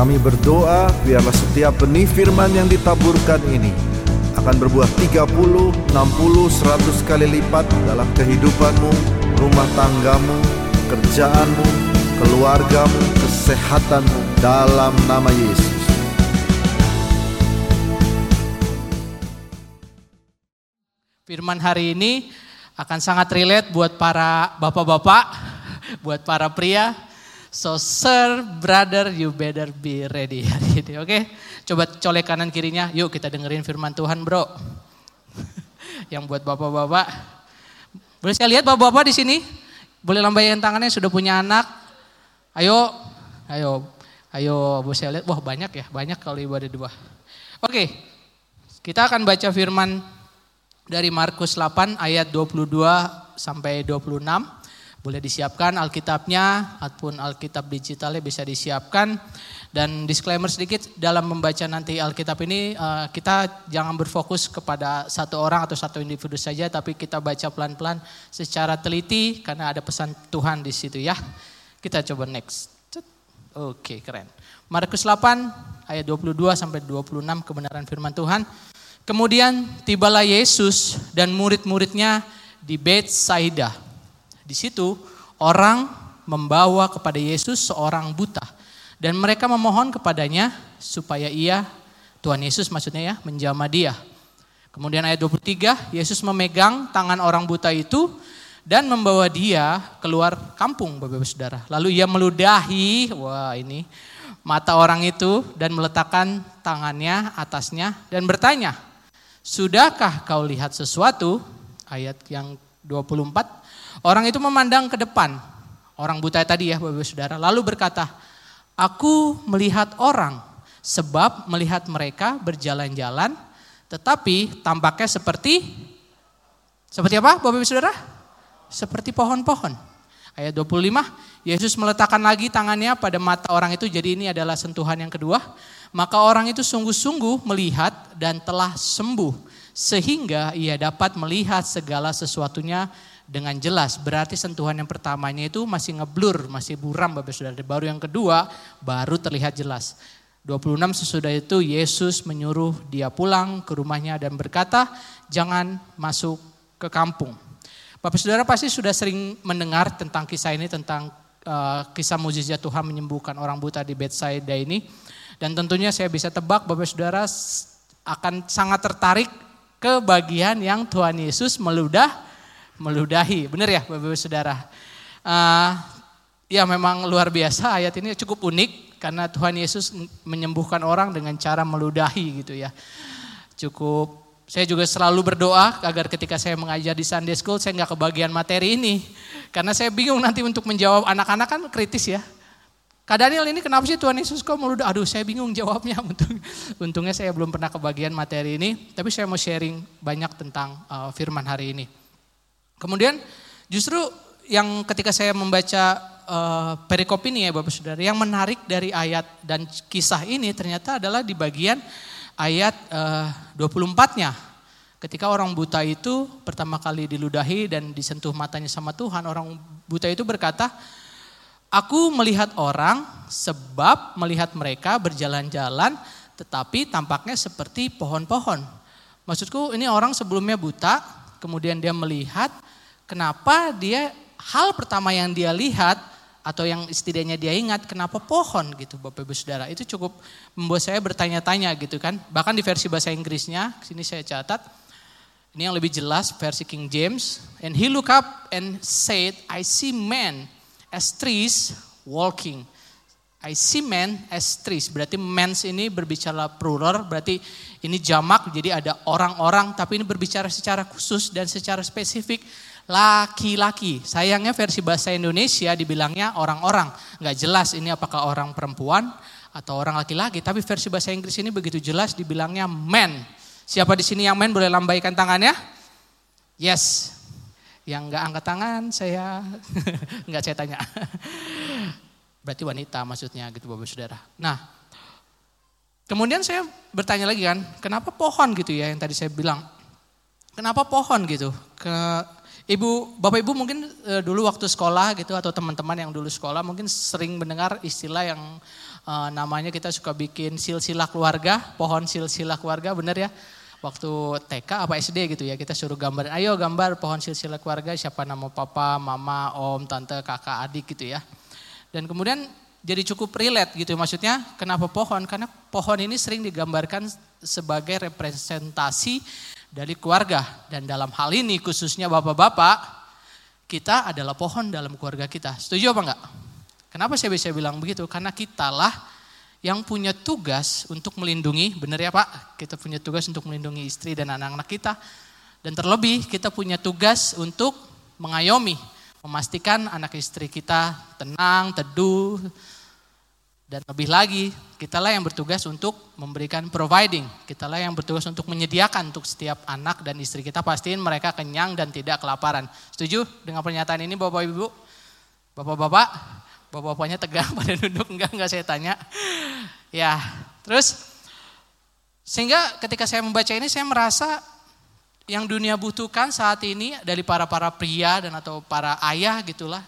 Kami berdoa biarlah setiap benih firman yang ditaburkan ini akan berbuah 30, 60, 100 kali lipat dalam kehidupanmu, rumah tanggamu, kerjaanmu, keluargamu, kesehatanmu dalam nama Yesus. Firman hari ini akan sangat relate buat para bapak-bapak, buat para pria. So sir, brother, you better be ready hari ini, oke? Okay? Coba colek kanan kirinya, yuk kita dengerin firman Tuhan bro. Yang buat bapak-bapak. Boleh saya lihat bapak-bapak di sini? Boleh lambaikan tangannya sudah punya anak? Ayo, ayo, ayo, boleh saya lihat. Wah banyak ya, banyak kalau ibu ada dua. Oke, kita akan baca firman dari Markus 8 ayat 22 sampai 26. Boleh disiapkan Alkitabnya ataupun Alkitab digitalnya bisa disiapkan. Dan disclaimer sedikit dalam membaca nanti Alkitab ini eh, kita jangan berfokus kepada satu orang atau satu individu saja tapi kita baca pelan-pelan secara teliti karena ada pesan Tuhan di situ ya. Kita coba next. Oke, keren. Markus 8 ayat 22 sampai 26 kebenaran firman Tuhan. Kemudian tibalah Yesus dan murid-muridnya di Saida. Di situ orang membawa kepada Yesus seorang buta. Dan mereka memohon kepadanya supaya ia, Tuhan Yesus maksudnya ya, menjamah dia. Kemudian ayat 23, Yesus memegang tangan orang buta itu dan membawa dia keluar kampung Bapak-Ibu Saudara. Lalu ia meludahi, wah ini, mata orang itu dan meletakkan tangannya atasnya dan bertanya, Sudahkah kau lihat sesuatu? Ayat yang 24. Orang itu memandang ke depan. Orang buta tadi ya Bapak Saudara. Lalu berkata, aku melihat orang sebab melihat mereka berjalan-jalan tetapi tampaknya seperti seperti apa Bapak Saudara? Seperti pohon-pohon. Ayat 25, Yesus meletakkan lagi tangannya pada mata orang itu jadi ini adalah sentuhan yang kedua. Maka orang itu sungguh-sungguh melihat dan telah sembuh. Sehingga ia dapat melihat segala sesuatunya dengan jelas. Berarti sentuhan yang pertamanya itu masih ngeblur, masih buram Bapak Saudara. Baru yang kedua baru terlihat jelas. 26 sesudah itu Yesus menyuruh dia pulang ke rumahnya dan berkata, jangan masuk ke kampung. Bapak Saudara pasti sudah sering mendengar tentang kisah ini, tentang uh, kisah mujizat Tuhan menyembuhkan orang buta di Bethsaida ini. Dan tentunya saya bisa tebak Bapak Saudara akan sangat tertarik ke bagian yang Tuhan Yesus meludah, meludahi. Benar ya Bapak Saudara? Uh, ya memang luar biasa ayat ini cukup unik karena Tuhan Yesus menyembuhkan orang dengan cara meludahi gitu ya. Cukup saya juga selalu berdoa agar ketika saya mengajar di Sunday School saya nggak kebagian materi ini. Karena saya bingung nanti untuk menjawab anak-anak kan kritis ya. Kak Daniel ini kenapa sih Tuhan Yesus kok meludah? Aduh saya bingung jawabnya. Untung, untungnya saya belum pernah kebagian materi ini. Tapi saya mau sharing banyak tentang uh, firman hari ini. Kemudian justru yang ketika saya membaca uh, perikop ini ya Bapak Saudara. Yang menarik dari ayat dan kisah ini ternyata adalah di bagian ayat uh, 24-nya. Ketika orang buta itu pertama kali diludahi dan disentuh matanya sama Tuhan. Orang buta itu berkata, Aku melihat orang sebab melihat mereka berjalan-jalan tetapi tampaknya seperti pohon-pohon. Maksudku ini orang sebelumnya buta, kemudian dia melihat kenapa dia hal pertama yang dia lihat atau yang setidaknya dia ingat kenapa pohon gitu Bapak Ibu Saudara. Itu cukup membuat saya bertanya-tanya gitu kan. Bahkan di versi bahasa Inggrisnya, sini saya catat. Ini yang lebih jelas versi King James. And he look up and said, I see men as trees walking. I see men as trees. Berarti mens ini berbicara plural, berarti ini jamak, jadi ada orang-orang, tapi ini berbicara secara khusus dan secara spesifik. Laki-laki, sayangnya versi bahasa Indonesia dibilangnya orang-orang. Nggak jelas ini apakah orang perempuan atau orang laki-laki. Tapi versi bahasa Inggris ini begitu jelas dibilangnya men. Siapa di sini yang men boleh lambaikan tangannya? Yes, yang nggak angkat tangan saya nggak saya tanya. Berarti wanita maksudnya gitu Bapak Saudara. Nah, kemudian saya bertanya lagi kan, kenapa pohon gitu ya yang tadi saya bilang. Kenapa pohon gitu? Ke, Ibu, Bapak Ibu mungkin e, dulu waktu sekolah gitu atau teman-teman yang dulu sekolah mungkin sering mendengar istilah yang e, namanya kita suka bikin silsilah keluarga, pohon silsilah keluarga, benar ya? Waktu TK apa SD gitu ya, kita suruh gambar, ayo gambar pohon silsilah keluarga, siapa nama papa, mama, om, tante, kakak, adik gitu ya. Dan kemudian jadi cukup relate gitu maksudnya kenapa pohon? Karena pohon ini sering digambarkan sebagai representasi dari keluarga. Dan dalam hal ini khususnya bapak-bapak, kita adalah pohon dalam keluarga kita. Setuju apa enggak? Kenapa saya bisa bilang begitu? Karena kitalah yang punya tugas untuk melindungi, benar ya Pak? Kita punya tugas untuk melindungi istri dan anak-anak kita. Dan terlebih kita punya tugas untuk mengayomi, memastikan anak istri kita tenang, teduh, dan lebih lagi, kitalah yang bertugas untuk memberikan providing. Kitalah yang bertugas untuk menyediakan untuk setiap anak dan istri kita. Pastiin mereka kenyang dan tidak kelaparan. Setuju dengan pernyataan ini Bapak Ibu? Bapak-bapak? Bapak-bapaknya tegang pada duduk. Enggak, enggak saya tanya. Ya, terus sehingga ketika saya membaca ini saya merasa yang dunia butuhkan saat ini dari para-para pria dan atau para ayah gitulah.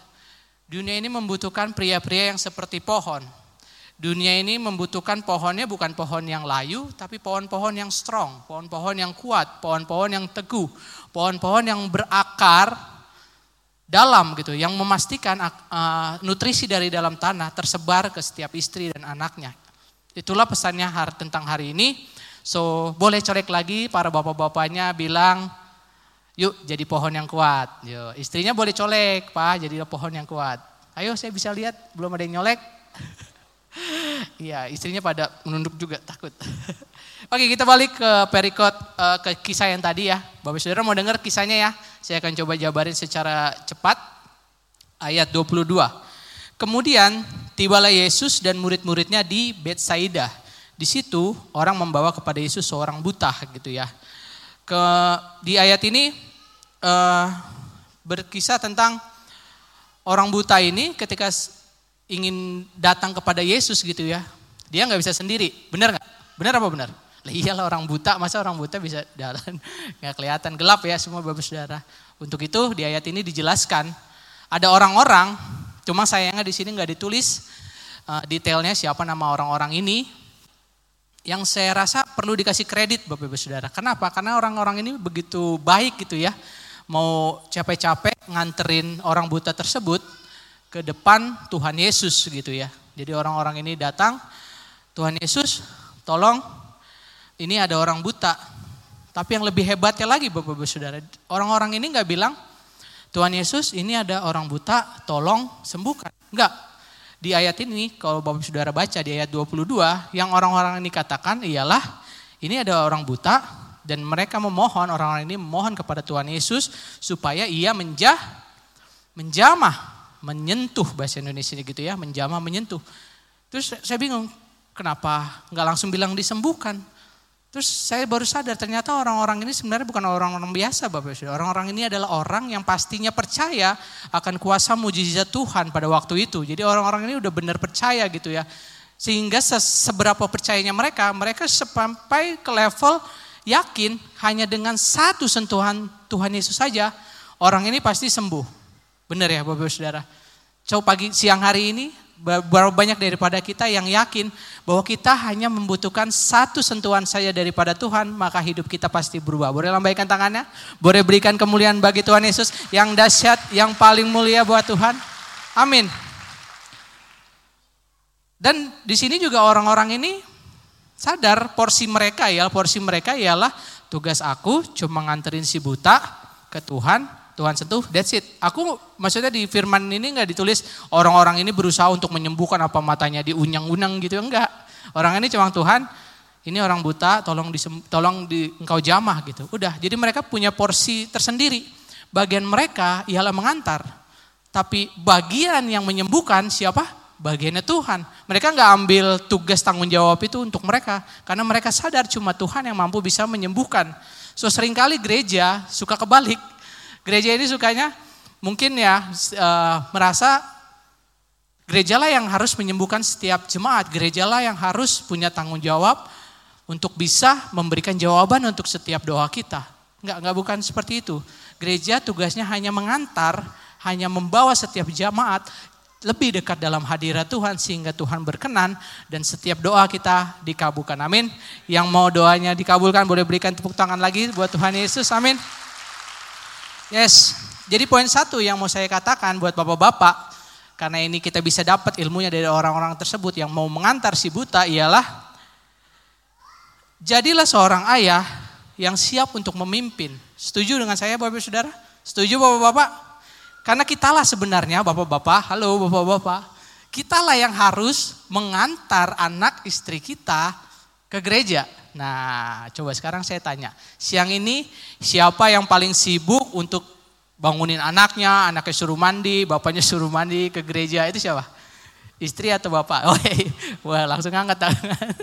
Dunia ini membutuhkan pria-pria yang seperti pohon Dunia ini membutuhkan pohonnya bukan pohon yang layu, tapi pohon-pohon yang strong, pohon-pohon yang kuat, pohon-pohon yang teguh, pohon-pohon yang berakar dalam gitu, yang memastikan uh, nutrisi dari dalam tanah tersebar ke setiap istri dan anaknya. Itulah pesannya tentang hari ini. So boleh corek lagi para bapak-bapaknya bilang, yuk jadi pohon yang kuat. Yuk, istrinya boleh colek, pak jadi pohon yang kuat. Ayo saya bisa lihat, belum ada yang nyolek. Iya, istrinya pada menunduk juga takut. Oke, kita balik ke perikot uh, ke kisah yang tadi ya. Bapak Saudara mau dengar kisahnya ya? Saya akan coba jabarin secara cepat. Ayat 22. Kemudian tibalah Yesus dan murid-muridnya di Betsaida. Di situ orang membawa kepada Yesus seorang buta gitu ya. Ke di ayat ini uh, berkisah tentang orang buta ini ketika ingin datang kepada Yesus gitu ya, dia nggak bisa sendiri. Benar nggak? Benar apa benar? Lah iyalah orang buta, masa orang buta bisa jalan? Nggak kelihatan, gelap ya semua bapak saudara. Untuk itu di ayat ini dijelaskan, ada orang-orang, cuma sayangnya di sini nggak ditulis uh, detailnya siapa nama orang-orang ini. Yang saya rasa perlu dikasih kredit bapak ibu saudara. Kenapa? Karena orang-orang ini begitu baik gitu ya. Mau capek-capek nganterin orang buta tersebut, ke depan Tuhan Yesus gitu ya. Jadi orang-orang ini datang, Tuhan Yesus tolong ini ada orang buta. Tapi yang lebih hebatnya lagi Bapak-Bapak Saudara, orang-orang ini nggak bilang Tuhan Yesus ini ada orang buta, tolong sembuhkan. Enggak. Di ayat ini kalau Bapak Saudara baca di ayat 22, yang orang-orang ini katakan ialah ini ada orang buta dan mereka memohon orang-orang ini memohon kepada Tuhan Yesus supaya ia menjah menjamah menyentuh bahasa Indonesia gitu ya, menjamah menyentuh. Terus saya bingung, kenapa nggak langsung bilang disembuhkan? Terus saya baru sadar ternyata orang-orang ini sebenarnya bukan orang-orang biasa Bapak Ibu. Orang-orang ini adalah orang yang pastinya percaya akan kuasa mujizat Tuhan pada waktu itu. Jadi orang-orang ini udah benar percaya gitu ya. Sehingga seberapa percayanya mereka, mereka sampai ke level yakin hanya dengan satu sentuhan Tuhan Yesus saja orang ini pasti sembuh. Benar ya Bapak Saudara? Coba pagi siang hari ini berapa banyak daripada kita yang yakin bahwa kita hanya membutuhkan satu sentuhan saja daripada Tuhan, maka hidup kita pasti berubah. Boleh lambaikan tangannya? Boleh berikan kemuliaan bagi Tuhan Yesus yang dahsyat, yang paling mulia buat Tuhan. Amin. Dan di sini juga orang-orang ini sadar porsi mereka ya, porsi mereka ialah tugas aku cuma nganterin si buta ke Tuhan, Tuhan sentuh, that's it. Aku maksudnya di firman ini nggak ditulis orang-orang ini berusaha untuk menyembuhkan apa matanya diunyang-unang gitu, enggak. Orang ini cuma Tuhan, ini orang buta, tolong disem, tolong di engkau jamah gitu. Udah, jadi mereka punya porsi tersendiri. Bagian mereka ialah mengantar. Tapi bagian yang menyembuhkan siapa? Bagiannya Tuhan. Mereka nggak ambil tugas tanggung jawab itu untuk mereka. Karena mereka sadar cuma Tuhan yang mampu bisa menyembuhkan. So sering kali gereja suka kebalik Gereja ini sukanya mungkin ya uh, merasa gerejalah yang harus menyembuhkan setiap jemaat, gerejalah yang harus punya tanggung jawab untuk bisa memberikan jawaban untuk setiap doa kita. Enggak, enggak bukan seperti itu. gereja tugasnya hanya mengantar, hanya membawa setiap jamaat lebih dekat dalam hadirat Tuhan sehingga Tuhan berkenan dan setiap doa kita dikabulkan. Amin. Yang mau doanya dikabulkan boleh berikan tepuk tangan lagi buat Tuhan Yesus. Amin. Yes. Jadi poin satu yang mau saya katakan buat bapak-bapak karena ini kita bisa dapat ilmunya dari orang-orang tersebut yang mau mengantar si buta ialah jadilah seorang ayah yang siap untuk memimpin. Setuju dengan saya Bapak Saudara? Setuju Bapak-bapak? Karena kitalah sebenarnya bapak-bapak, halo bapak-bapak, kitalah yang harus mengantar anak istri kita ke gereja. Nah, coba sekarang saya tanya, siang ini siapa yang paling sibuk untuk bangunin anaknya, anaknya suruh mandi, bapaknya suruh mandi ke gereja, itu siapa? Istri atau bapak? Oh, iya. wah langsung angkat tangan.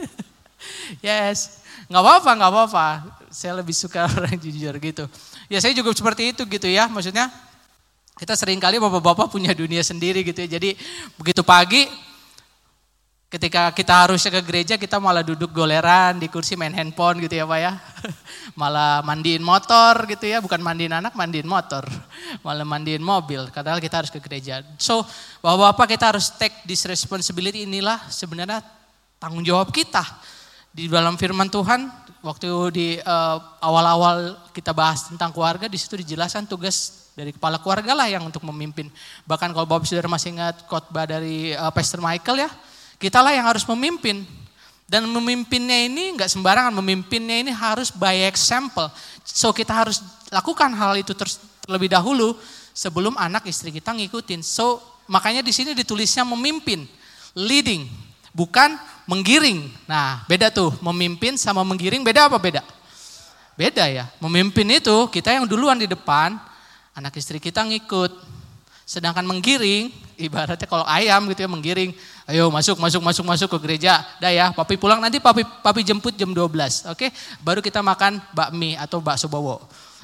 yes, nggak apa-apa, nggak apa-apa. Saya lebih suka orang jujur gitu. Ya saya juga seperti itu gitu ya, maksudnya kita sering kali bapak-bapak punya dunia sendiri gitu ya. Jadi begitu pagi ketika kita harusnya ke gereja kita malah duduk goleran di kursi main handphone gitu ya Pak ya. Malah mandiin motor gitu ya, bukan mandiin anak, mandiin motor. Malah mandiin mobil, padahal kita harus ke gereja. So, bapak-bapak kita harus take this responsibility inilah sebenarnya tanggung jawab kita. Di dalam firman Tuhan, waktu di uh, awal-awal kita bahas tentang keluarga, di situ dijelaskan tugas dari kepala keluarga lah yang untuk memimpin. Bahkan kalau Bapak Saudara masih ingat khotbah dari uh, Pastor Michael ya, kita lah yang harus memimpin. Dan memimpinnya ini nggak sembarangan, memimpinnya ini harus by example. So kita harus lakukan hal itu terlebih dahulu sebelum anak istri kita ngikutin. So makanya di sini ditulisnya memimpin, leading, bukan menggiring. Nah beda tuh, memimpin sama menggiring beda apa beda? Beda ya, memimpin itu kita yang duluan di depan, anak istri kita ngikut. Sedangkan menggiring, ibaratnya kalau ayam gitu ya menggiring, ayo masuk, masuk, masuk, masuk ke gereja. Dah ya, papi pulang nanti papi, papi jemput jam 12, oke? Baru kita makan bakmi atau bakso bowo.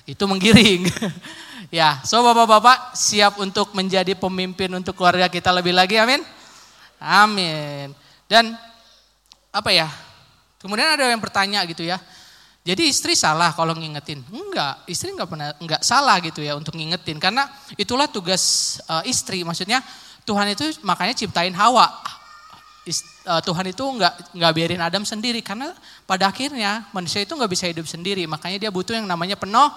Itu menggiring. ya, so bapak-bapak siap untuk menjadi pemimpin untuk keluarga kita lebih lagi, amin? Amin. Dan apa ya, kemudian ada yang bertanya gitu ya, jadi istri salah kalau ngingetin? Enggak, istri enggak pernah enggak salah gitu ya untuk ngingetin karena itulah tugas uh, istri. Maksudnya Tuhan itu makanya ciptain Hawa. Uh, Tuhan itu enggak enggak biarin Adam sendiri karena pada akhirnya manusia itu enggak bisa hidup sendiri. Makanya dia butuh yang namanya penuh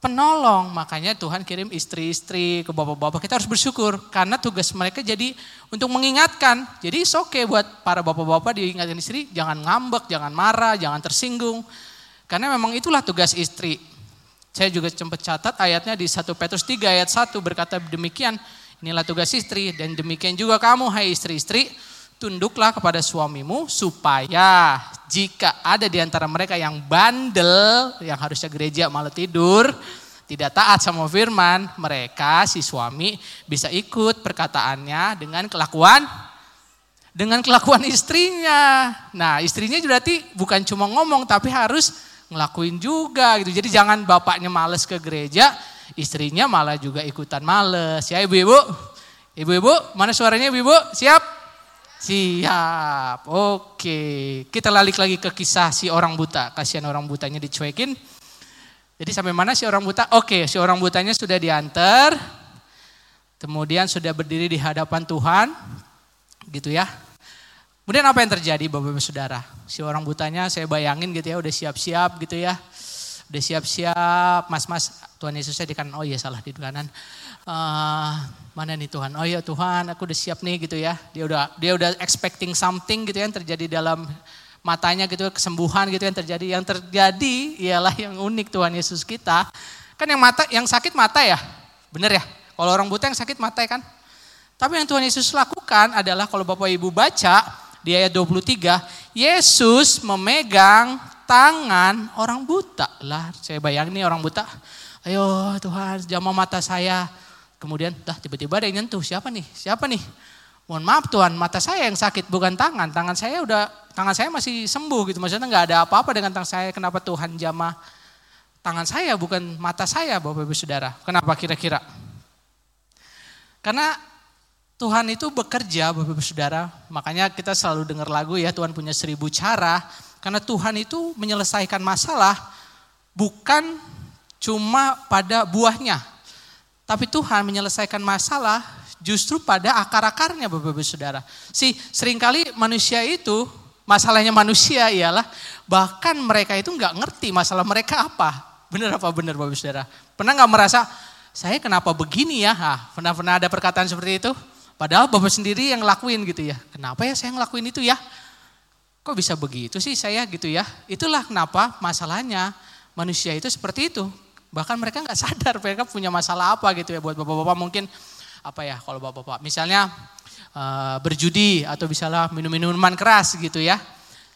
penolong. Makanya Tuhan kirim istri-istri ke bapak-bapak. Kita harus bersyukur karena tugas mereka jadi untuk mengingatkan. Jadi oke okay buat para bapak-bapak diingatkan istri, jangan ngambek, jangan marah, jangan tersinggung. Karena memang itulah tugas istri. Saya juga sempat catat ayatnya di 1 Petrus 3 ayat 1 berkata demikian, inilah tugas istri dan demikian juga kamu hai istri-istri, tunduklah kepada suamimu supaya jika ada di antara mereka yang bandel, yang harusnya gereja malah tidur, tidak taat sama firman, mereka si suami bisa ikut perkataannya dengan kelakuan dengan kelakuan istrinya. Nah, istrinya berarti bukan cuma ngomong tapi harus ngelakuin juga gitu. Jadi jangan bapaknya males ke gereja, istrinya malah juga ikutan males. Ya ibu-ibu, ibu-ibu mana suaranya ibu-ibu? Siap? Siap, oke. Kita lalik lagi ke kisah si orang buta. Kasihan orang butanya dicuekin. Jadi sampai mana si orang buta? Oke, si orang butanya sudah diantar. Kemudian sudah berdiri di hadapan Tuhan. Gitu ya. Kemudian apa yang terjadi Bapak-Bapak Saudara? Si orang butanya saya bayangin gitu ya udah siap-siap gitu ya. Udah siap-siap, mas-mas Tuhan Yesusnya di kanan, oh iya salah di kanan. Uh, mana nih Tuhan? Oh iya Tuhan, aku udah siap nih gitu ya. Dia udah dia udah expecting something gitu ya yang terjadi dalam matanya gitu kesembuhan gitu yang terjadi. Yang terjadi ialah yang unik Tuhan Yesus kita. Kan yang mata yang sakit mata ya. Bener ya? Kalau orang buta yang sakit mata ya kan? Tapi yang Tuhan Yesus lakukan adalah kalau Bapak Ibu baca di ayat 23, Yesus memegang tangan orang buta. Lah, saya bayangin nih orang buta. Ayo Tuhan, jamah mata saya. Kemudian, dah tiba-tiba ada yang nyentuh. Siapa nih? Siapa nih? Mohon maaf Tuhan, mata saya yang sakit bukan tangan. Tangan saya udah, tangan saya masih sembuh gitu. Maksudnya nggak ada apa-apa dengan tangan saya. Kenapa Tuhan jamah tangan saya bukan mata saya Bapak Ibu Saudara? Kenapa kira-kira? Karena Tuhan itu bekerja Bapak Ibu Saudara. Makanya kita selalu dengar lagu ya Tuhan punya seribu cara. Karena Tuhan itu menyelesaikan masalah bukan cuma pada buahnya. Tapi Tuhan menyelesaikan masalah justru pada akar-akarnya Bapak Ibu Saudara. Si sering kali manusia itu, masalahnya manusia ialah bahkan mereka itu nggak ngerti masalah mereka apa. Benar apa benar Bapak Saudara? Pernah nggak merasa, saya kenapa begini ya? pernah pernah ada perkataan seperti itu? Padahal Bapak sendiri yang lakuin gitu ya. Kenapa ya saya ngelakuin itu ya? Kok bisa begitu sih saya gitu ya? Itulah kenapa masalahnya manusia itu seperti itu. Bahkan mereka nggak sadar mereka punya masalah apa gitu ya buat bapak-bapak. Mungkin apa ya kalau bapak-bapak misalnya uh, berjudi atau misalnya minum minuman keras gitu ya.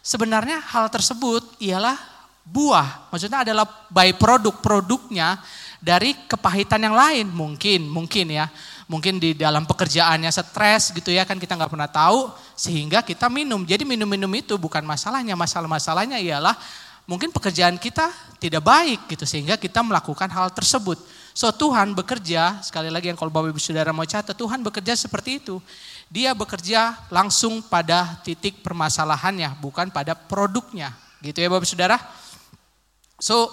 Sebenarnya hal tersebut ialah buah, maksudnya adalah by produk produknya dari kepahitan yang lain. Mungkin mungkin ya. Mungkin di dalam pekerjaannya stres gitu ya kan kita nggak pernah tahu sehingga kita minum. Jadi minum-minum itu bukan masalahnya. Masalah masalahnya ialah mungkin pekerjaan kita tidak baik gitu sehingga kita melakukan hal tersebut. So Tuhan bekerja, sekali lagi yang kalau Bapak Ibu Saudara mau catat, Tuhan bekerja seperti itu. Dia bekerja langsung pada titik permasalahannya, bukan pada produknya. Gitu ya Bapak Saudara. So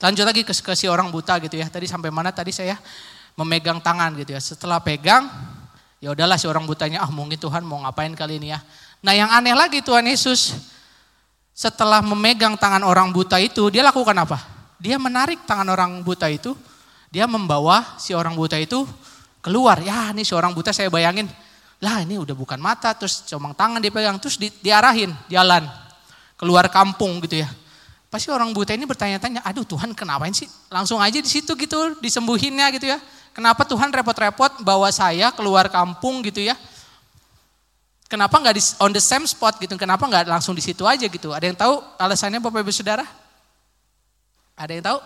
lanjut lagi ke, ke si orang buta gitu ya. Tadi sampai mana tadi saya memegang tangan gitu ya. Setelah pegang, ya udahlah si orang butanya, ah mungkin Tuhan mau ngapain kali ini ya. Nah yang aneh lagi Tuhan Yesus setelah memegang tangan orang buta itu, dia lakukan apa? Dia menarik tangan orang buta itu, dia membawa si orang buta itu keluar. Ya ini si orang buta saya bayangin, lah ini udah bukan mata, terus cuma tangan dipegang, terus di, diarahin jalan keluar kampung gitu ya. Pasti orang buta ini bertanya-tanya, aduh Tuhan kenapa sih? Langsung aja di situ gitu disembuhinnya gitu ya. Kenapa Tuhan repot-repot bawa saya keluar kampung gitu ya? Kenapa nggak di on the same spot gitu? Kenapa nggak langsung di situ aja gitu? Ada yang tahu alasannya Bapak Ibu Saudara? Ada yang tahu?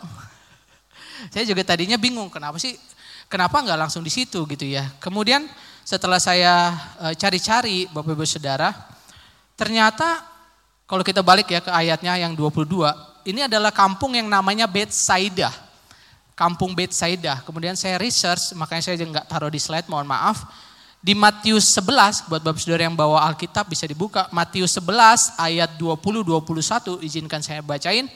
Saya juga tadinya bingung kenapa sih kenapa nggak langsung di situ gitu ya. Kemudian setelah saya e, cari-cari Bapak Ibu Saudara, ternyata kalau kita balik ya ke ayatnya yang 22, ini adalah kampung yang namanya Bethsaida. Kampung Bethsaida. Kemudian saya research, makanya saya nggak taruh di slide, mohon maaf di Matius 11, buat Bapak Saudara yang bawa Alkitab bisa dibuka. Matius 11 ayat 20-21, izinkan saya bacain.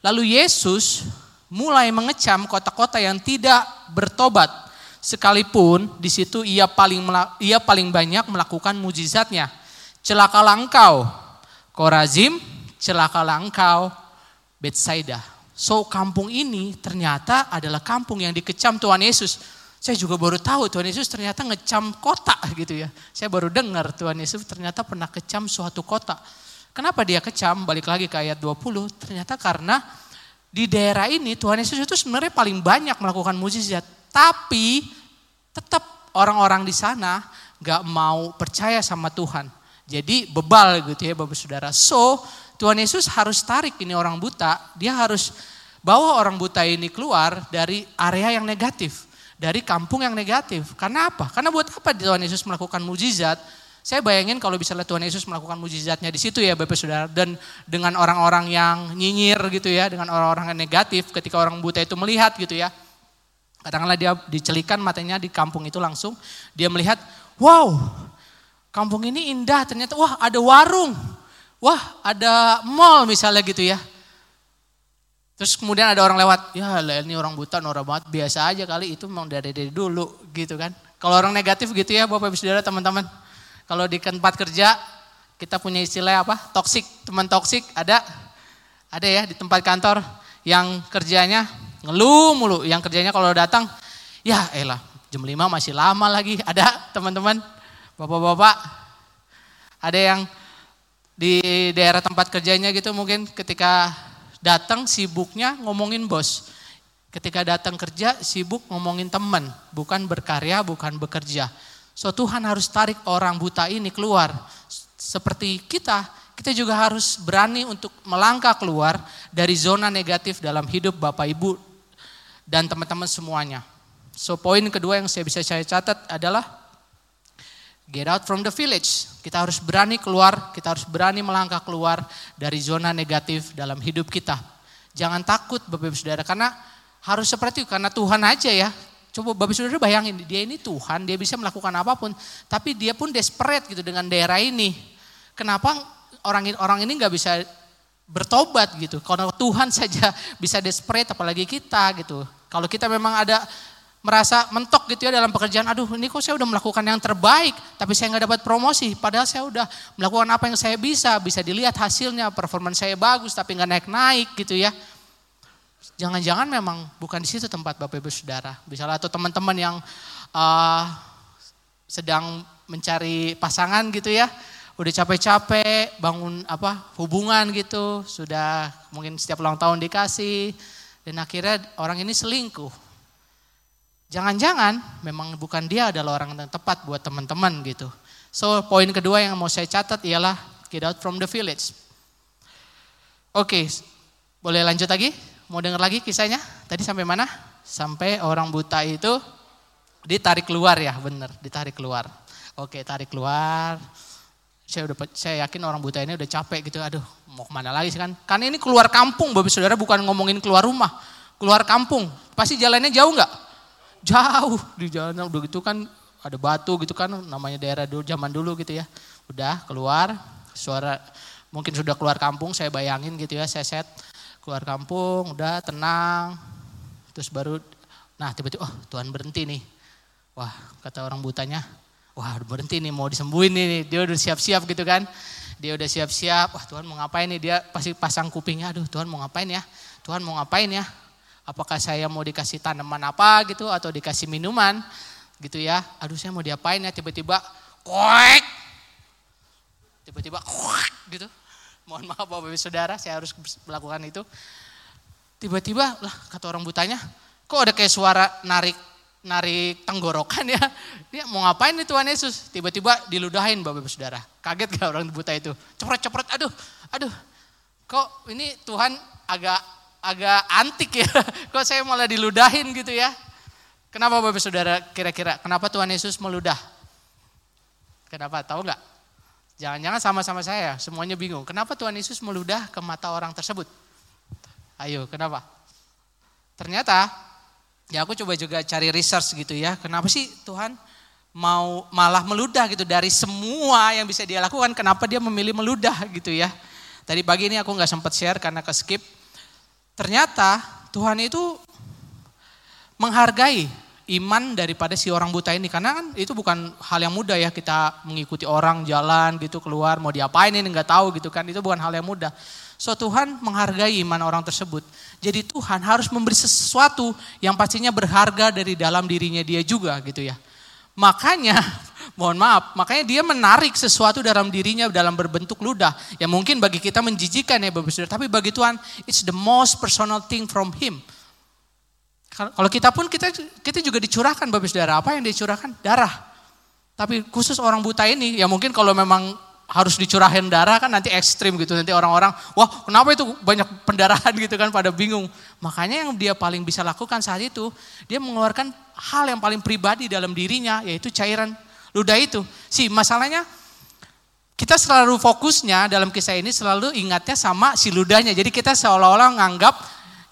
Lalu Yesus mulai mengecam kota-kota yang tidak bertobat. Sekalipun di situ ia paling ia paling banyak melakukan mujizatnya. Celakalah engkau, Korazim, celakalah engkau, Bethsaida. So kampung ini ternyata adalah kampung yang dikecam Tuhan Yesus saya juga baru tahu Tuhan Yesus ternyata ngecam kota gitu ya. Saya baru dengar Tuhan Yesus ternyata pernah kecam suatu kota. Kenapa dia kecam? Balik lagi ke ayat 20. Ternyata karena di daerah ini Tuhan Yesus itu sebenarnya paling banyak melakukan mujizat. Tapi tetap orang-orang di sana gak mau percaya sama Tuhan. Jadi bebal gitu ya Bapak Saudara. So Tuhan Yesus harus tarik ini orang buta. Dia harus bawa orang buta ini keluar dari area yang negatif dari kampung yang negatif. Karena apa? Karena buat apa Tuhan Yesus melakukan mujizat? Saya bayangin kalau bisa Tuhan Yesus melakukan mujizatnya di situ ya Bapak Saudara dan dengan orang-orang yang nyinyir gitu ya, dengan orang-orang yang negatif ketika orang buta itu melihat gitu ya. Katakanlah dia dicelikan matanya di kampung itu langsung, dia melihat, wow, kampung ini indah ternyata, wah ada warung, wah ada mall misalnya gitu ya. Terus kemudian ada orang lewat, ya ini orang buta norak banget, biasa aja kali itu memang dari dari dulu gitu kan. Kalau orang negatif gitu ya Bapak Ibu Saudara teman-teman. Kalau di tempat kerja kita punya istilah apa? Toksik, teman toksik ada ada ya di tempat kantor yang kerjanya ngeluh mulu, yang kerjanya kalau datang ya elah jam 5 masih lama lagi. Ada teman-teman, bapak-bapak, ada yang di daerah tempat kerjanya gitu mungkin ketika Datang sibuknya ngomongin bos. Ketika datang kerja sibuk ngomongin teman, bukan berkarya, bukan bekerja. So Tuhan harus tarik orang buta ini keluar. Seperti kita, kita juga harus berani untuk melangkah keluar dari zona negatif dalam hidup Bapak Ibu dan teman-teman semuanya. So poin kedua yang saya bisa saya catat adalah Get out from the village. Kita harus berani keluar, kita harus berani melangkah keluar dari zona negatif dalam hidup kita. Jangan takut Bapak Ibu Saudara karena harus seperti itu karena Tuhan aja ya. Coba Bapak Ibu Saudara bayangin dia ini Tuhan, dia bisa melakukan apa pun, tapi dia pun desperate gitu dengan daerah ini. Kenapa orang orang ini nggak bisa bertobat gitu. Kalau Tuhan saja bisa desperate apalagi kita gitu. Kalau kita memang ada merasa mentok gitu ya dalam pekerjaan, aduh ini kok saya udah melakukan yang terbaik, tapi saya nggak dapat promosi, padahal saya udah melakukan apa yang saya bisa, bisa dilihat hasilnya, performance saya bagus, tapi nggak naik-naik gitu ya. Jangan-jangan memang bukan di situ tempat Bapak Ibu Saudara. Misalnya atau teman-teman yang uh, sedang mencari pasangan gitu ya, udah capek-capek bangun apa hubungan gitu, sudah mungkin setiap ulang tahun dikasih, dan akhirnya orang ini selingkuh Jangan-jangan memang bukan dia adalah orang yang tepat buat teman-teman gitu. So poin kedua yang mau saya catat ialah get out from the village. Oke, okay, boleh lanjut lagi? Mau dengar lagi kisahnya? Tadi sampai mana? Sampai orang buta itu ditarik keluar ya, bener, ditarik keluar. Oke, tarik keluar. Saya udah saya yakin orang buta ini udah capek gitu. Aduh, mau ke mana lagi sih kan? Karena ini keluar kampung, Bapak Saudara bukan ngomongin keluar rumah. Keluar kampung. Pasti jalannya jauh nggak? Jauh di jalan udah gitu kan ada batu gitu kan namanya daerah dulu zaman dulu gitu ya. Udah keluar suara mungkin sudah keluar kampung saya bayangin gitu ya saya set keluar kampung udah tenang terus baru nah tiba-tiba oh Tuhan berhenti nih. Wah kata orang butanya wah berhenti nih mau disembuhin nih dia udah siap-siap gitu kan. Dia udah siap-siap, wah Tuhan mau ngapain nih dia pasti pasang kupingnya, aduh Tuhan mau ngapain ya, Tuhan mau ngapain ya, Apakah saya mau dikasih tanaman apa gitu atau dikasih minuman gitu ya. Aduh saya mau diapain ya tiba-tiba koek. Tiba-tiba koek gitu. Mohon maaf Bapak Ibu Saudara saya harus melakukan itu. Tiba-tiba lah kata orang butanya kok ada kayak suara narik narik tenggorokan ya. Dia mau ngapain nih Tuhan Yesus? Tiba-tiba diludahin Bapak Ibu Saudara. Kaget gak orang buta itu? Ceprot-ceprot, aduh, aduh. Kok ini Tuhan agak agak antik ya. Kok saya malah diludahin gitu ya. Kenapa Bapak Saudara kira-kira? Kenapa Tuhan Yesus meludah? Kenapa? Tahu nggak? Jangan-jangan sama-sama saya, semuanya bingung. Kenapa Tuhan Yesus meludah ke mata orang tersebut? Ayo, kenapa? Ternyata, ya aku coba juga cari research gitu ya. Kenapa sih Tuhan mau malah meludah gitu dari semua yang bisa dia lakukan? Kenapa dia memilih meludah gitu ya? Tadi pagi ini aku nggak sempat share karena ke skip. Ternyata Tuhan itu menghargai iman daripada si orang buta ini karena kan itu bukan hal yang mudah ya kita mengikuti orang jalan gitu keluar mau diapain ini nggak tahu gitu kan itu bukan hal yang mudah. So Tuhan menghargai iman orang tersebut. Jadi Tuhan harus memberi sesuatu yang pastinya berharga dari dalam dirinya dia juga gitu ya. Makanya, mohon maaf, makanya dia menarik sesuatu dalam dirinya dalam berbentuk ludah. Yang mungkin bagi kita menjijikan ya Bapak Saudara. Tapi bagi Tuhan, it's the most personal thing from Him. Kalau kita pun, kita kita juga dicurahkan Bapak Saudara. Apa yang dicurahkan? Darah. Tapi khusus orang buta ini, ya mungkin kalau memang harus dicurahin darah kan nanti ekstrim gitu. Nanti orang-orang, wah kenapa itu banyak pendarahan gitu kan pada bingung. Makanya yang dia paling bisa lakukan saat itu, dia mengeluarkan hal yang paling pribadi dalam dirinya, yaitu cairan ludah itu. Si masalahnya, kita selalu fokusnya dalam kisah ini selalu ingatnya sama si ludahnya. Jadi kita seolah-olah menganggap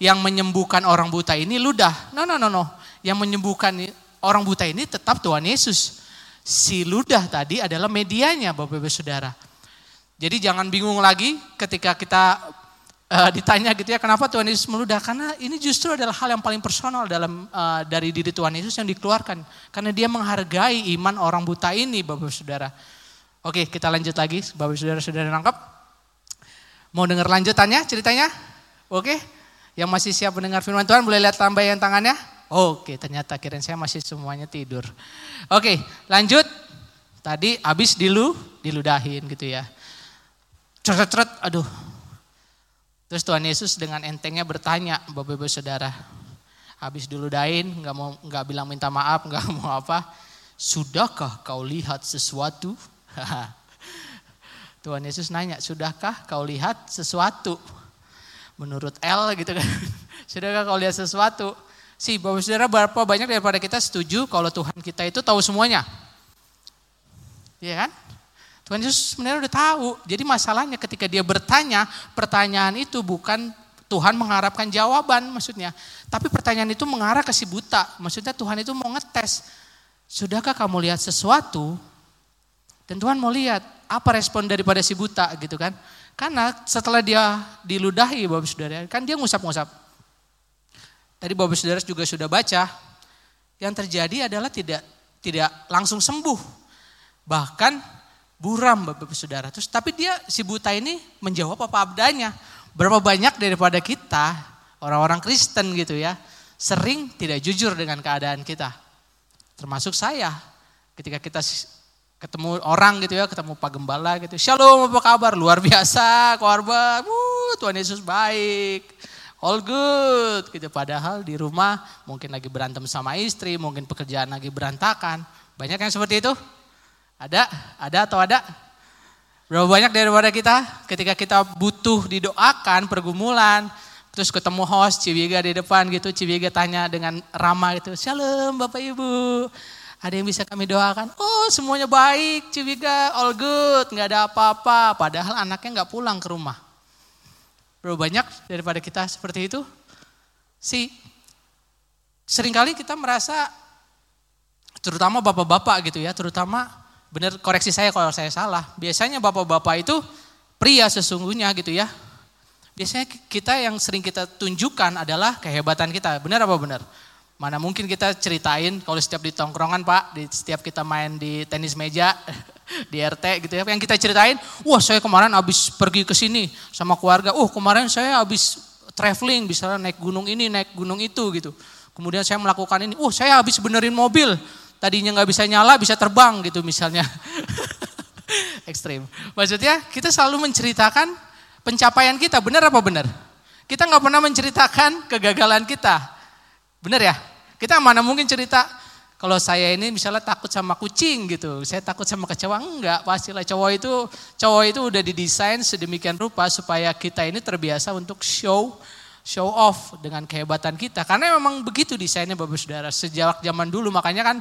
yang menyembuhkan orang buta ini ludah. No, no, no, no. Yang menyembuhkan orang buta ini tetap Tuhan Yesus si ludah tadi adalah medianya Bapak Ibu Saudara. Jadi jangan bingung lagi ketika kita uh, ditanya gitu ya kenapa Tuhan Yesus meludah karena ini justru adalah hal yang paling personal dalam uh, dari diri Tuhan Yesus yang dikeluarkan karena dia menghargai iman orang buta ini Bapak Saudara. Oke, kita lanjut lagi Bapak Saudara sudah nangkap? Mau dengar lanjutannya ceritanya? Oke. Yang masih siap mendengar firman Tuhan boleh lihat tambahan tangannya? Oke, ternyata kirain saya masih semuanya tidur. Oke, lanjut. Tadi habis dilu, diludahin gitu ya. Ceret-ceret, aduh. Terus Tuhan Yesus dengan entengnya bertanya, Bapak Ibu Saudara. Habis diludahin, nggak mau nggak bilang minta maaf, nggak mau apa. Sudahkah kau lihat sesuatu? Tuhan Yesus nanya, sudahkah kau lihat sesuatu? Menurut L gitu kan. Sudahkah kau lihat sesuatu? Si Bapak Saudara berapa banyak daripada kita setuju kalau Tuhan kita itu tahu semuanya. Iya kan? Tuhan Yesus sebenarnya udah tahu. Jadi masalahnya ketika dia bertanya, pertanyaan itu bukan Tuhan mengharapkan jawaban maksudnya. Tapi pertanyaan itu mengarah ke si buta. Maksudnya Tuhan itu mau ngetes. Sudahkah kamu lihat sesuatu? Dan Tuhan mau lihat apa respon daripada si buta gitu kan. Karena setelah dia diludahi Bapak Saudara, kan dia ngusap-ngusap. Tadi Bapak Saudara juga sudah baca, yang terjadi adalah tidak tidak langsung sembuh. Bahkan buram Bapak Saudara. Terus tapi dia si buta ini menjawab apa adanya. Berapa banyak daripada kita orang-orang Kristen gitu ya, sering tidak jujur dengan keadaan kita. Termasuk saya. Ketika kita ketemu orang gitu ya, ketemu Pak Gembala gitu. Shalom apa kabar? Luar biasa, korban. Wuh, Tuhan Yesus baik. All good gitu. Padahal di rumah mungkin lagi berantem sama istri, mungkin pekerjaan lagi berantakan. Banyak yang seperti itu? Ada? Ada atau ada? Berapa banyak daripada kita ketika kita butuh didoakan pergumulan, terus ketemu host Cibiga di depan gitu, Cibiga tanya dengan ramah gitu, Shalom Bapak Ibu, ada yang bisa kami doakan? Oh semuanya baik, Cibiga, all good, nggak ada apa-apa. Padahal anaknya nggak pulang ke rumah. Berapa banyak daripada kita seperti itu? Si sering kali kita merasa, terutama bapak-bapak gitu ya, terutama benar koreksi saya kalau saya salah. Biasanya bapak-bapak itu pria sesungguhnya gitu ya. Biasanya kita yang sering kita tunjukkan adalah kehebatan kita. Benar apa benar? Mana mungkin kita ceritain kalau setiap di tongkrongan Pak, di setiap kita main di tenis meja, di RT gitu ya. Yang kita ceritain, wah saya kemarin habis pergi ke sini sama keluarga. Uh kemarin saya habis traveling, bisa naik gunung ini, naik gunung itu gitu. Kemudian saya melakukan ini, uh saya habis benerin mobil. Tadinya nggak bisa nyala, bisa terbang gitu misalnya. Ekstrim. Maksudnya kita selalu menceritakan pencapaian kita, benar apa benar? Kita nggak pernah menceritakan kegagalan kita. Benar ya? Kita mana mungkin cerita kalau saya ini misalnya takut sama kucing gitu, saya takut sama kecewa enggak, pastilah cowok itu cowok itu udah didesain sedemikian rupa supaya kita ini terbiasa untuk show show off dengan kehebatan kita karena memang begitu desainnya Bapak Saudara sejak zaman dulu makanya kan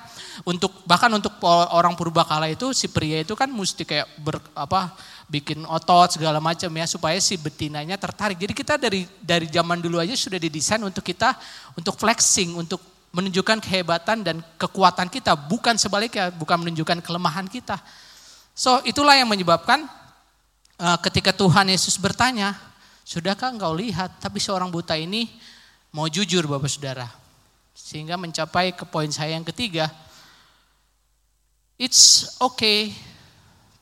untuk bahkan untuk orang purbakala itu si pria itu kan mesti kayak ber, apa bikin otot segala macam ya supaya si betinanya tertarik. Jadi kita dari dari zaman dulu aja sudah didesain untuk kita untuk flexing, untuk menunjukkan kehebatan dan kekuatan kita, bukan sebaliknya, bukan menunjukkan kelemahan kita. So itulah yang menyebabkan uh, ketika Tuhan Yesus bertanya, sudahkah engkau lihat? Tapi seorang buta ini mau jujur Bapak Saudara. Sehingga mencapai ke poin saya yang ketiga, it's okay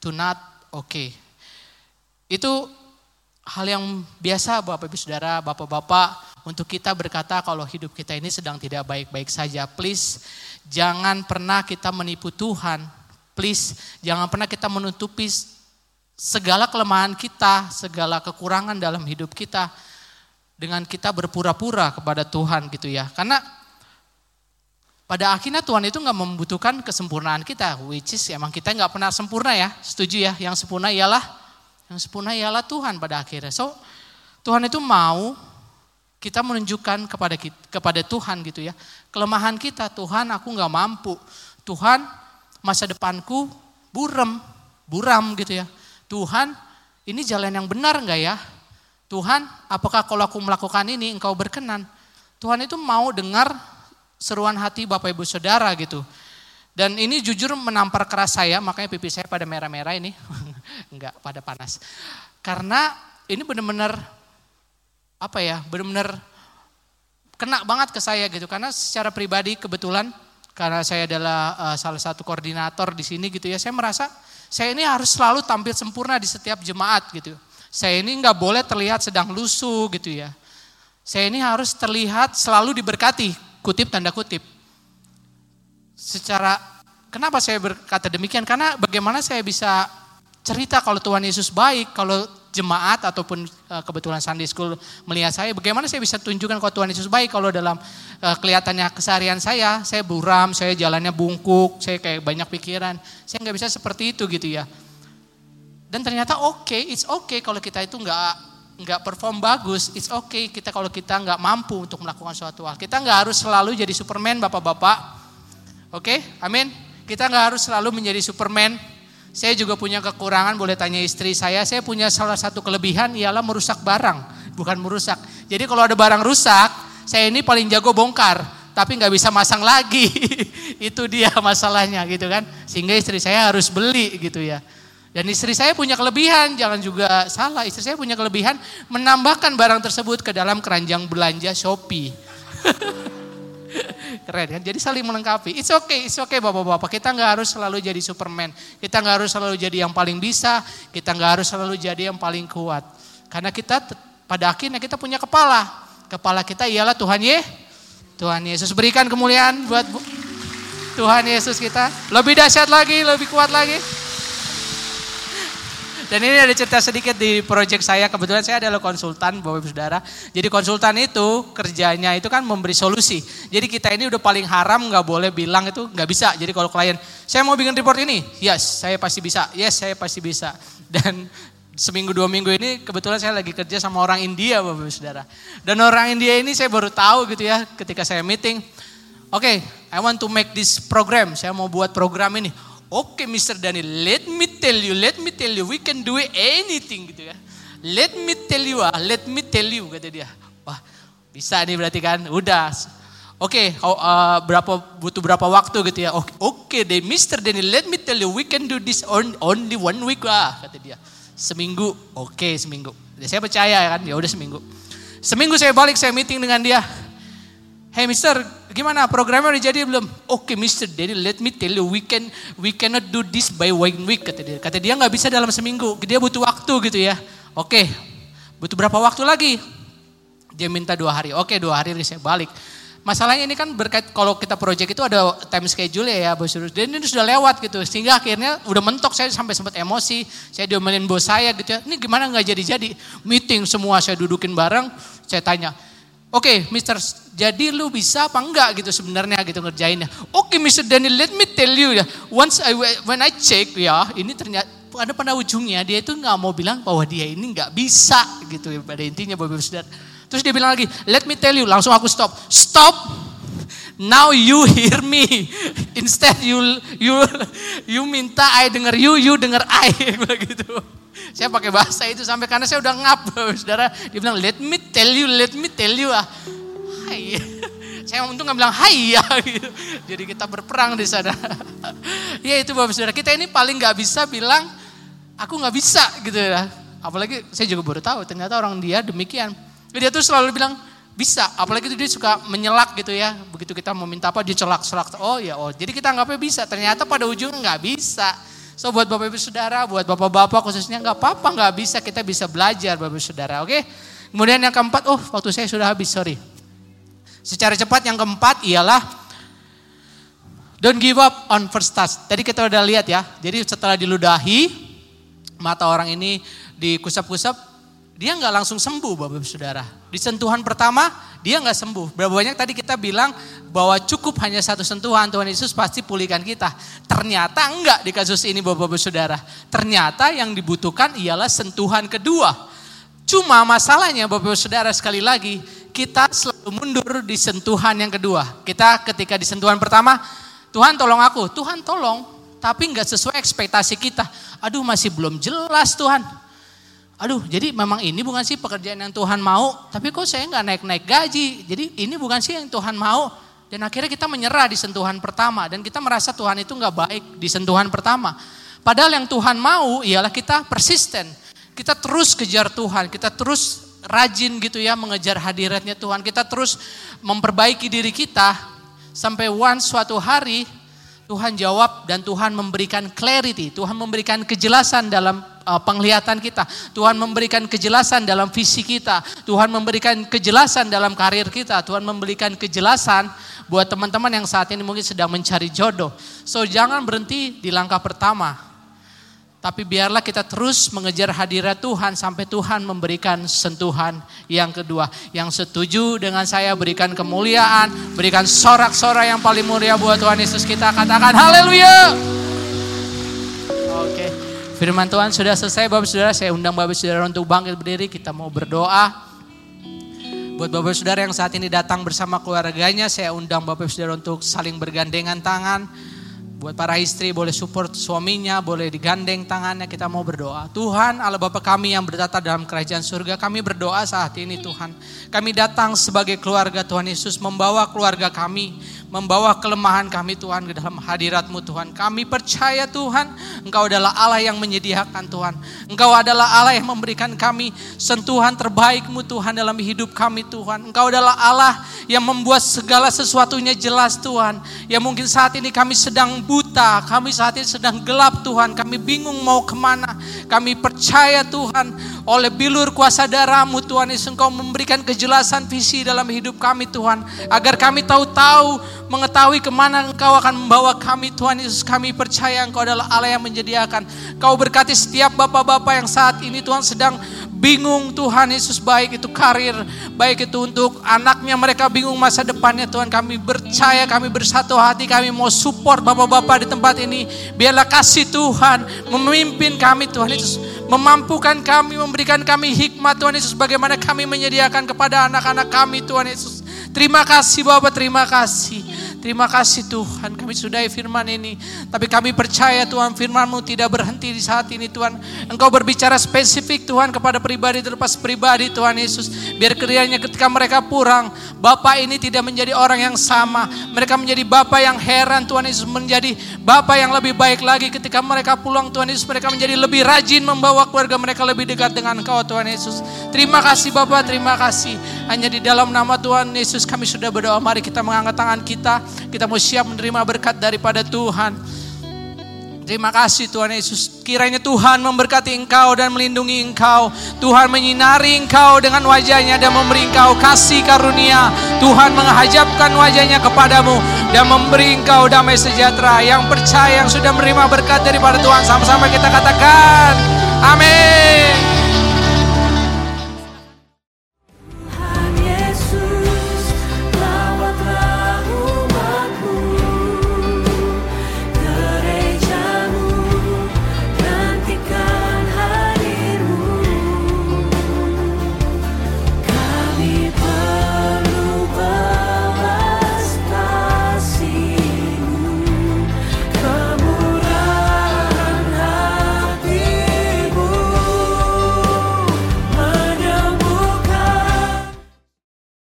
to not okay. Itu hal yang biasa Bapak Ibu Saudara, Bapak-bapak untuk kita berkata kalau hidup kita ini sedang tidak baik-baik saja. Please jangan pernah kita menipu Tuhan. Please jangan pernah kita menutupi segala kelemahan kita, segala kekurangan dalam hidup kita dengan kita berpura-pura kepada Tuhan gitu ya. Karena pada akhirnya Tuhan itu nggak membutuhkan kesempurnaan kita, which is emang kita nggak pernah sempurna ya, setuju ya? Yang sempurna ialah yang sempurna ialah Tuhan pada akhirnya. So Tuhan itu mau kita menunjukkan kepada kita, kepada Tuhan gitu ya. Kelemahan kita, Tuhan aku nggak mampu. Tuhan masa depanku buram, buram gitu ya. Tuhan ini jalan yang benar nggak ya? Tuhan apakah kalau aku melakukan ini engkau berkenan? Tuhan itu mau dengar seruan hati Bapak Ibu Saudara gitu. Dan ini jujur menampar keras saya, makanya pipi saya pada merah-merah ini. Enggak, pada panas. Karena ini benar-benar apa ya benar-benar kena banget ke saya gitu karena secara pribadi kebetulan karena saya adalah uh, salah satu koordinator di sini gitu ya saya merasa saya ini harus selalu tampil sempurna di setiap jemaat gitu. Saya ini nggak boleh terlihat sedang lusuh gitu ya. Saya ini harus terlihat selalu diberkati kutip tanda kutip. Secara kenapa saya berkata demikian? Karena bagaimana saya bisa cerita kalau Tuhan Yesus baik kalau jemaat ataupun uh, kebetulan Sunday School melihat saya, bagaimana saya bisa tunjukkan kalau Tuhan Yesus baik kalau dalam uh, kelihatannya keseharian saya, saya buram, saya jalannya bungkuk, saya kayak banyak pikiran, saya nggak bisa seperti itu gitu ya. Dan ternyata oke, okay, it's okay kalau kita itu nggak nggak perform bagus, it's okay kita kalau kita nggak mampu untuk melakukan suatu hal. Kita nggak harus selalu jadi Superman, bapak-bapak. Oke, okay? amin. Kita nggak harus selalu menjadi Superman, saya juga punya kekurangan, boleh tanya istri saya. Saya punya salah satu kelebihan ialah merusak barang, bukan merusak. Jadi kalau ada barang rusak, saya ini paling jago bongkar. tapi nggak bisa masang lagi. itu dia masalahnya gitu kan. Sehingga istri saya harus beli gitu ya. Dan istri saya punya kelebihan, jangan juga salah. Istri saya punya kelebihan menambahkan barang tersebut ke dalam keranjang belanja Shopee. Keren kan? Jadi saling melengkapi. It's okay, it's okay bapak-bapak. Kita nggak harus selalu jadi Superman. Kita nggak harus selalu jadi yang paling bisa. Kita nggak harus selalu jadi yang paling kuat. Karena kita pada akhirnya kita punya kepala. Kepala kita ialah Tuhan Ye. Tuhan Yesus berikan kemuliaan buat Tuhan Yesus kita. Lebih dahsyat lagi, lebih kuat lagi. Dan ini ada cerita sedikit di proyek saya. Kebetulan saya adalah konsultan Bapak Ibu Saudara. Jadi konsultan itu kerjanya itu kan memberi solusi. Jadi kita ini udah paling haram nggak boleh bilang itu nggak bisa. Jadi kalau klien, saya mau bikin report ini, yes saya pasti bisa, yes saya pasti bisa. Dan seminggu dua minggu ini kebetulan saya lagi kerja sama orang India Bapak Ibu Saudara. Dan orang India ini saya baru tahu gitu ya ketika saya meeting. Oke, okay, I want to make this program. Saya mau buat program ini. Oke okay, Mr. Daniel, let me tell you, let me tell you, we can do anything gitu ya. Let me tell you ah, let me tell you kata dia. Wah bisa nih berarti kan, udah. Oke, okay, uh, berapa butuh berapa waktu gitu ya? Oke, okay, deh Mr. Daniel, let me tell you, we can do this on, only one week lah kata dia. Seminggu, oke okay, seminggu. Ya, saya percaya kan, ya udah seminggu. Seminggu saya balik, saya meeting dengan dia. Hey Mister, gimana programnya udah jadi belum? Oke okay, Mister, jadi let me tell you, we can we cannot do this by one week kata dia. Kata dia nggak bisa dalam seminggu, dia butuh waktu gitu ya. Oke, okay, butuh berapa waktu lagi? Dia minta dua hari. Oke okay, dua hari saya balik. Masalahnya ini kan berkait kalau kita project itu ada time schedule ya, ya bos. Dan ini sudah lewat gitu, sehingga akhirnya udah mentok saya sampai sempat emosi. Saya diomelin bos saya gitu ya. Ini gimana nggak jadi-jadi? Meeting semua saya dudukin bareng. Saya tanya, Oke, okay, Mister, jadi lu bisa apa enggak gitu sebenarnya gitu ngerjainnya. Oke, okay, Mister Daniel, let me tell you ya. Once I when I check ya, ini ternyata ada pada ujungnya dia itu nggak mau bilang bahwa dia ini nggak bisa gitu pada intinya Bapak Saudara. Terus dia bilang lagi, let me tell you, langsung aku stop. Stop. Now you hear me. Instead you you you minta I dengar you, you dengar I begitu. Saya pakai bahasa itu sampai karena saya udah ngap, saudara. Dia bilang, let me tell you, let me tell you. Ah. Hai. Saya untung nggak bilang hai ya. Gitu. Jadi kita berperang di sana. ya itu bapak saudara. Kita ini paling nggak bisa bilang, aku nggak bisa gitu ya. Apalagi saya juga baru tahu ternyata orang dia demikian. Dia tuh selalu bilang, bisa, apalagi itu dia suka menyelak gitu ya. Begitu kita mau minta apa dia celak-celak. Oh ya, oh. Jadi kita nggak bisa. Ternyata pada ujungnya nggak bisa. So buat bapak ibu saudara, buat bapak-bapak khususnya nggak apa-apa nggak bisa kita bisa belajar bapak ibu saudara, oke? Kemudian yang keempat, oh waktu saya sudah habis, sorry. Secara cepat yang keempat ialah don't give up on first touch. Tadi kita udah lihat ya, jadi setelah diludahi mata orang ini dikusap-kusap, dia nggak langsung sembuh Bapak Saudara. Di sentuhan pertama dia nggak sembuh. Berapa banyak tadi kita bilang bahwa cukup hanya satu sentuhan Tuhan Yesus pasti pulihkan kita. Ternyata enggak di kasus ini Bapak Saudara. Ternyata yang dibutuhkan ialah sentuhan kedua. Cuma masalahnya Bapak Saudara sekali lagi kita selalu mundur di sentuhan yang kedua. Kita ketika di sentuhan pertama Tuhan tolong aku, Tuhan tolong tapi nggak sesuai ekspektasi kita. Aduh masih belum jelas Tuhan aduh jadi memang ini bukan sih pekerjaan yang Tuhan mau, tapi kok saya nggak naik-naik gaji. Jadi ini bukan sih yang Tuhan mau. Dan akhirnya kita menyerah di sentuhan pertama dan kita merasa Tuhan itu nggak baik di sentuhan pertama. Padahal yang Tuhan mau ialah kita persisten. Kita terus kejar Tuhan, kita terus rajin gitu ya mengejar hadiratnya Tuhan. Kita terus memperbaiki diri kita sampai one suatu hari Tuhan jawab dan Tuhan memberikan clarity, Tuhan memberikan kejelasan dalam uh, penglihatan kita, Tuhan memberikan kejelasan dalam visi kita, Tuhan memberikan kejelasan dalam karir kita, Tuhan memberikan kejelasan buat teman-teman yang saat ini mungkin sedang mencari jodoh. So jangan berhenti di langkah pertama, tapi biarlah kita terus mengejar hadirat Tuhan sampai Tuhan memberikan sentuhan yang kedua. Yang setuju dengan saya berikan kemuliaan, berikan sorak-sorak yang paling mulia buat Tuhan Yesus kita katakan haleluya. Firman Tuhan sudah selesai Bapak Saudara. Saya undang Bapak Saudara untuk bangkit berdiri, kita mau berdoa. Buat Bapak Saudara yang saat ini datang bersama keluarganya, saya undang Bapak Saudara untuk saling bergandengan tangan Buat para istri boleh support suaminya, boleh digandeng tangannya, kita mau berdoa. Tuhan Allah Bapa kami yang bertata dalam kerajaan surga, kami berdoa saat ini Tuhan. Kami datang sebagai keluarga Tuhan Yesus membawa keluarga kami membawa kelemahan kami Tuhan ke dalam hadiratmu Tuhan. Kami percaya Tuhan, Engkau adalah Allah yang menyediakan Tuhan. Engkau adalah Allah yang memberikan kami sentuhan terbaikmu Tuhan dalam hidup kami Tuhan. Engkau adalah Allah yang membuat segala sesuatunya jelas Tuhan. Ya mungkin saat ini kami sedang buta, kami saat ini sedang gelap Tuhan. Kami bingung mau ke mana. Kami percaya Tuhan oleh bilur kuasa darahmu Tuhan Yesus Engkau memberikan kejelasan visi dalam hidup kami Tuhan. Agar kami tahu-tahu mengetahui ke mana Engkau akan membawa kami Tuhan Yesus. Kami percaya Engkau adalah Allah yang menyediakan. Kau berkati setiap bapak-bapak yang saat ini Tuhan sedang bingung Tuhan Yesus baik itu karir, baik itu untuk anaknya mereka bingung masa depannya. Tuhan kami percaya kami bersatu hati kami mau support bapak-bapak di tempat ini. Biarlah kasih Tuhan memimpin kami Tuhan Yesus. Memampukan kami memberikan kami hikmat Tuhan Yesus. Bagaimana kami menyediakan kepada anak-anak kami Tuhan Yesus. Terima kasih Bapak terima kasih Terima kasih Tuhan kami sudahi firman ini. Tapi kami percaya Tuhan firmanmu tidak berhenti di saat ini Tuhan. Engkau berbicara spesifik Tuhan kepada pribadi terlepas pribadi Tuhan Yesus. Biar kiranya ketika mereka pulang. Bapak ini tidak menjadi orang yang sama. Mereka menjadi Bapak yang heran Tuhan Yesus. Menjadi Bapak yang lebih baik lagi ketika mereka pulang Tuhan Yesus. Mereka menjadi lebih rajin membawa keluarga mereka lebih dekat dengan Engkau Tuhan Yesus. Terima kasih Bapak, terima kasih. Hanya di dalam nama Tuhan Yesus kami sudah berdoa. Mari kita mengangkat tangan kita. Kita mau siap menerima berkat daripada Tuhan. Terima kasih Tuhan Yesus. Kiranya Tuhan memberkati engkau dan melindungi engkau. Tuhan menyinari engkau dengan wajahnya dan memberi engkau kasih karunia. Tuhan menghajapkan wajahnya kepadamu dan memberi engkau damai sejahtera. Yang percaya yang sudah menerima berkat daripada Tuhan. Sama-sama kita katakan. Amin.